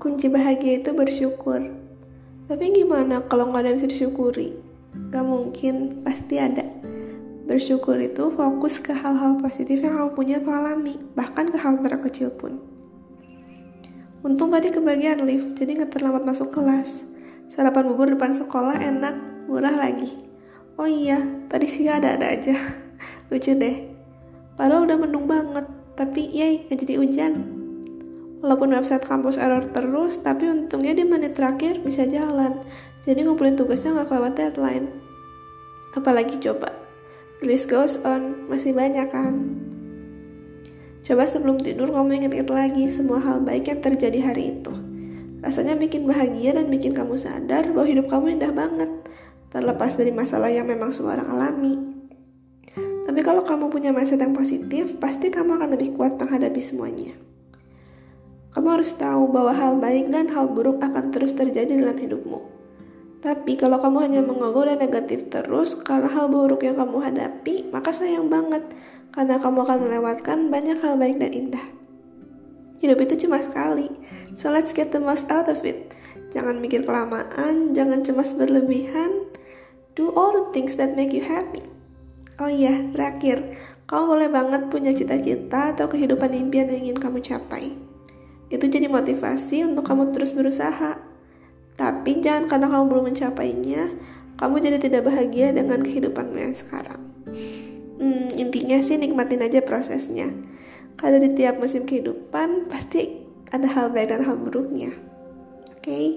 kunci bahagia itu bersyukur. Tapi gimana kalau nggak ada bisa disyukuri? Gak mungkin, pasti ada. Bersyukur itu fokus ke hal-hal positif yang kamu punya atau alami, bahkan ke hal terkecil pun. Untung tadi kebagian lift, jadi nggak terlambat masuk kelas. Sarapan bubur depan sekolah enak, murah lagi. Oh iya, tadi sih ada-ada aja. Lucu deh. Padahal udah mendung banget, tapi yay, gak jadi hujan. Walaupun website kampus error terus, tapi untungnya di menit terakhir bisa jalan. Jadi ngumpulin tugasnya gak kelewat deadline. Apalagi coba, the list goes on, masih banyak kan? Coba sebelum tidur kamu ingat-ingat lagi semua hal baik yang terjadi hari itu. Rasanya bikin bahagia dan bikin kamu sadar bahwa hidup kamu indah banget, terlepas dari masalah yang memang semua orang alami. Tapi kalau kamu punya mindset yang positif, pasti kamu akan lebih kuat menghadapi semuanya. Kamu harus tahu bahwa hal baik dan hal buruk akan terus terjadi dalam hidupmu. Tapi kalau kamu hanya mengeluh dan negatif terus karena hal buruk yang kamu hadapi, maka sayang banget karena kamu akan melewatkan banyak hal baik dan indah. Hidup itu cuma sekali, so let's get the most out of it. Jangan mikir kelamaan, jangan cemas berlebihan. Do all the things that make you happy. Oh iya, terakhir, kamu boleh banget punya cita-cita atau kehidupan impian yang ingin kamu capai. Itu jadi motivasi untuk kamu terus berusaha. Tapi jangan karena kamu belum mencapainya, kamu jadi tidak bahagia dengan kehidupanmu yang sekarang hmm, intinya sih nikmatin aja prosesnya karena di tiap musim kehidupan pasti ada hal baik dan hal buruknya oke okay?